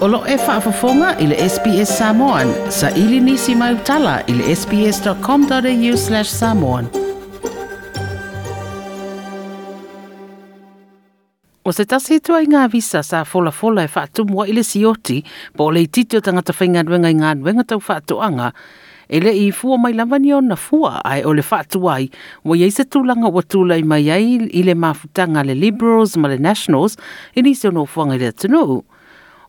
Olo e whaafafonga i le SPS Samoan. Sa ili nisi mai utala i le sps.com.au slash samoan. O se tasi tua i ngā visa sa fola fola e whaatumua i le sioti, po le i titio tangata whainga duenga i ngā nuenga tau whaatuanga, e le i fua mai lamani ni na fua ai o le whaatuai, wa iei se tūlanga wa tūlai mai ai i le mafutanga le Liberals ma le Nationals, i nisi ono no fuanga i le tunuu.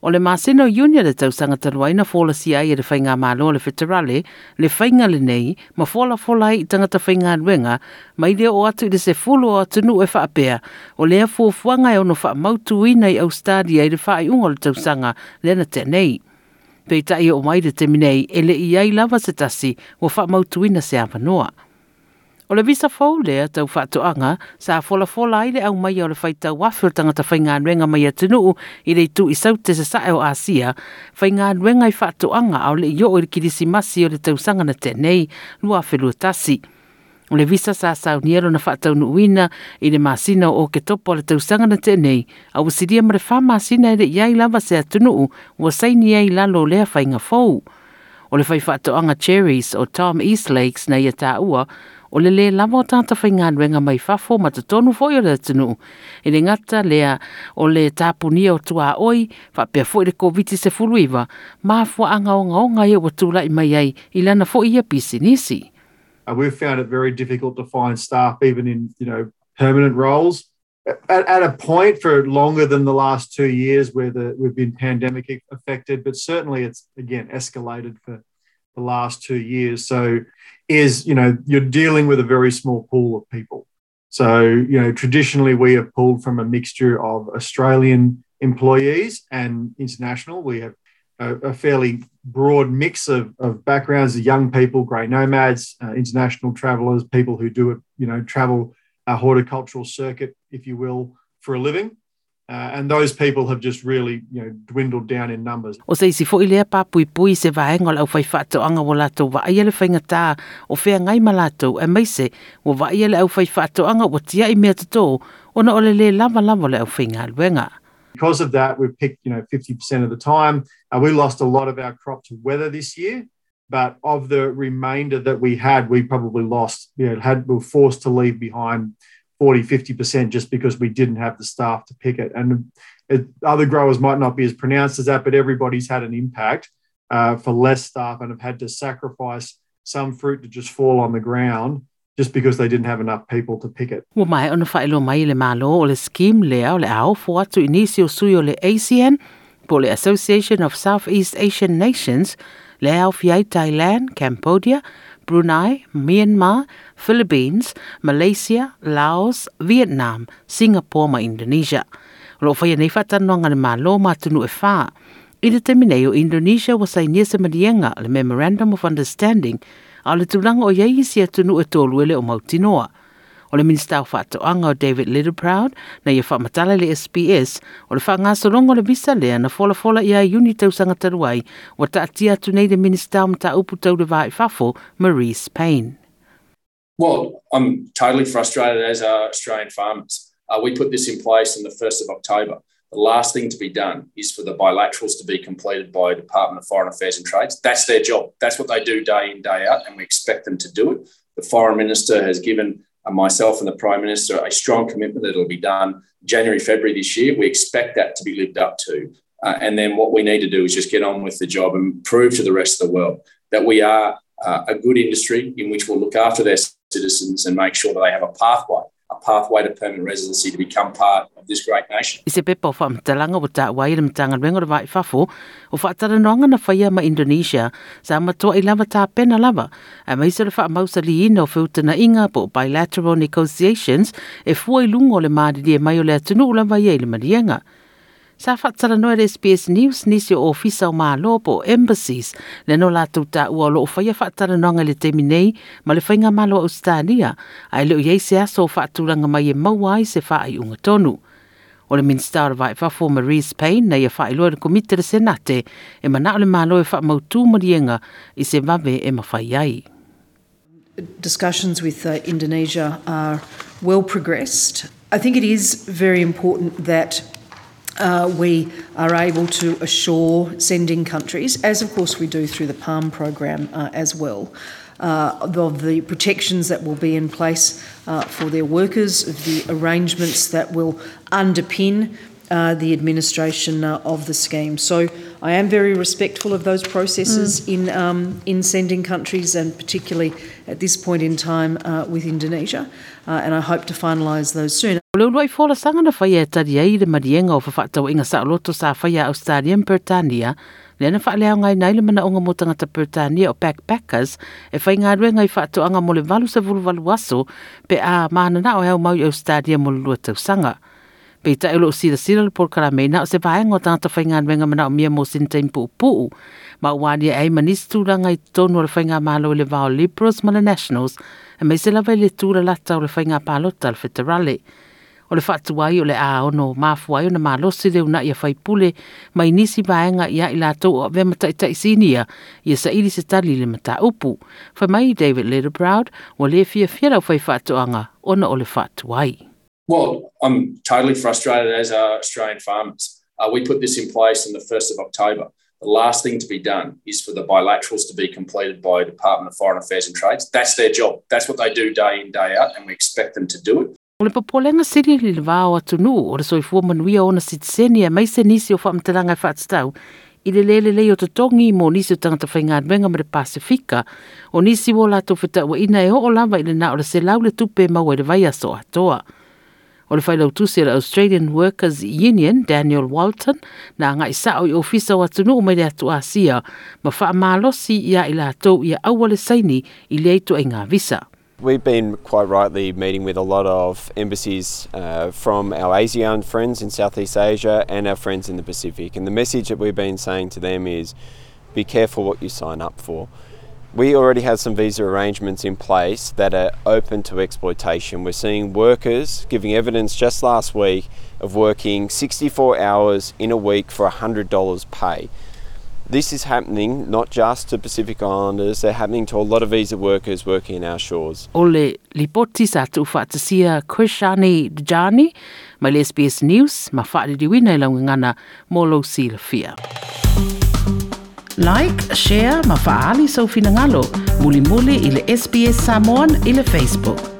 O le Masino Union le tau sanga taruaina fola si ai e le whainga malo le whitarale, le whainga le nei, ma fola fola i tangata whainga ruenga, ma i o atu i le se fulu o atunu e whaapea, o lea fuafuanga e ono wha mautu ina au stadia i le wha i unga le tau sanga le na tenei. Pei tai o mai le te minei, e le i ai lava se tasi, o wha mautu ina se awanoa. O le visa fau lea tau whaatoanga, sa fola fola i le au mai o le whaita wafu tangata whainga nuenga mai atunuu i le tu i saute sa sae o Asia, whainga nuenga i whaatoanga au le i o i kirisi masi o le tau na tenei, lua whelua tasi. O le visa sa sau nielo na whaatau nuuina i le masina o ke topo le tau na tenei, au siria ma le wha masina i le iai lava se atunuu, ua saini ai lalo lea whainga fau. O le whai Cherries o Tom East Lakes na ia tā ua, o le le lava o tata nuenga mai whafo ma te tonu foi o le tunu. E le ngata lea o le tāpunia o tua oi, wha pia fo le COVID se fuluiva, ma fua anga o ngaonga e wa tūla i mai ai i lana fo ia pisi nisi. Uh, we've found it very difficult to find staff even in you know permanent roles. At, at a point for longer than the last two years where the, we've been pandemic affected, but certainly it's again escalated for the last two years. So is, you know, you're dealing with a very small pool of people. So, you know, traditionally we have pulled from a mixture of Australian employees and international. We have a, a fairly broad mix of, of backgrounds, of young people, grey nomads, uh, international travellers, people who do you know, travel a horticultural circuit, if you will, for a living. Uh, and those people have just really, you know, dwindled down in numbers. O se isi fo i lea pāpui pui se vaenga lau whai whaato anga o lātou wa aia le o whea ngai e meise o wa aia le au anga o tia i mea tato o na ole le lava lava le au whainga luenga. Because of that, we've picked, you know, 50% of the time. Uh, we lost a lot of our crop to weather this year. But of the remainder that we had, we probably lost, you know, had, we were forced to leave behind 40, 50% just because we didn't have the staff to pick it. And it, other growers might not be as pronounced as that, but everybody's had an impact uh, for less staff and have had to sacrifice some fruit to just fall on the ground just because they didn't have enough people to pick it. Wa mai ona whaelo mai le malo o le scheme lea o le ao fo atu inisi o sui le ASEAN po le Association of Southeast Asian Nations le ao fiai Thailand, Cambodia, Brunei, Myanmar, Philippines, Malaysia, Laos, Vietnam, Singapore ma Indonesia. Lo fai nei whatanoanga le malo ma tunu e wha. I le temine o Indonesia wa sai nia se marienga le Memorandum of Understanding a tulanga o iei si atunu e tolu ele o mautinoa. O le minista o whaatoanga o David Littleproud na ia whamatala le SBS o le whaangasolongo le visa lea na fola fola ia uni tau sanga taruai wa ta atia atu nei le minista o mta upu tau le vai Marise Payne. Well, I'm totally frustrated as are Australian farmers. Uh, we put this in place on the 1st of October. The last thing to be done is for the bilaterals to be completed by Department of Foreign Affairs and Trades. That's their job. That's what they do day in, day out, and we expect them to do it. The Foreign Minister has given myself and the Prime Minister a strong commitment that it'll be done January, February this year. We expect that to be lived up to. Uh, and then what we need to do is just get on with the job and prove to the rest of the world that we are uh, a good industry in which we'll look after their citizens and make sure that they have a pathway, a pathway to permanent residency to become part of this great nation. I se pepa o whaamtalanga o ta wai vai fafo, o whaatara noanga na whaia ma Indonesia, sa matua i lava tā pena lava, a mai se le wha mausa li ina o inga po bilateral negotiations, e fua i lungo le maari li e mai o le atunu ula vai e le. Sa whaatara noa le SBS News nisi o ofisa o malo po embassies le no la tuta ua lo whaia whaatara noa le temi nei ma le whainga malo o Australia ai leo iei se aso whaaturanga mai e mauai se wha ai unga tonu. O le minister vai whafo Marise Payne na ia wha iloa le komite le senate e mana o le malo e wha mautu marienga i se vave e mawhai ai. discussions with uh, Indonesia are well progressed. I think it is very important that uh, we are able to assure sending countries, as of course we do through the PALM program uh, as well, uh, of the protections that will be in place uh, for their workers, of the arrangements that will underpin uh, the administration uh, of the scheme. So I am very respectful of those processes mm. in um, in sending countries, and particularly at this point in time uh, with Indonesia. Uh, and I hope to finalise those soon. Le ulua i fola sanga na whaia tari ai le marienga o whawhatau inga sa loto sa whaia Australian Pertania, le ana whaalea ngai nai le mana onga mo tangata Pertania o backpackers, e whai ngā rue ngai whaato anga mo le valu sa vulu valu aso, pe a mahana na o heo mau Australia mo lua sanga. Pe ta ilo sira sira le porkara meina o se vaenga o tangata whai ngā rue mana o mia mo sintain pu pu, ma wani e manis tūranga i tonu le whai ngā malo le vao Liberals ma le Nationals, e mai se lawa le tūra lata o le whai ngā pālota le Federale o le whaatu wai o le a ono mafu ai o na malosi leo na ia whai pule mai nisi vaenga ia i lato o ve mata i taisinia ia sa iri se tali le mata upu. Whai mai David Littleproud o le fia fia rau whai whaatu anga ona o le whaatu wai. Well, I'm totally frustrated as our Australian farmers. Uh, we put this in place on the 1st of October. The last thing to be done is for the bilaterals to be completed by Department of Foreign Affairs and Trades. That's their job. That's what they do day in, day out, and we expect them to do it. O le papolenga siri li le vāo atu nu, o le soifua manuia o na sitseni e mai se nisi o whaamtalanga e whaatstau, i le lele lei o te tongi mo nisi o tangata whainga adwenga ma le Pasifika, o nisi wo lato whita ina e o lava i le na o le se lau le tupe mau e le vai aso atoa. O le whailau tusi le Australian Workers Union, Daniel Walton, na nga isa o ofisa o atu nu o mai le atu asia, ma wha malosi ia i la tau ia awale saini i le eitu e ngā visa. We've been quite rightly meeting with a lot of embassies uh, from our ASEAN friends in Southeast Asia and our friends in the Pacific. And the message that we've been saying to them is be careful what you sign up for. We already have some visa arrangements in place that are open to exploitation. We're seeing workers giving evidence just last week of working 64 hours in a week for $100 pay. This is happening not just to Pacific Islanders, they're happening to a lot of visa workers working in our shores. Ole lipoti sa tu whaatasia Krishani Djani, le SBS News, ma whaaririwina i laungangana molo sila fia. like, share, mafaali faali sa so ufinangalo, muli muli ili SBS Samoan ili Facebook.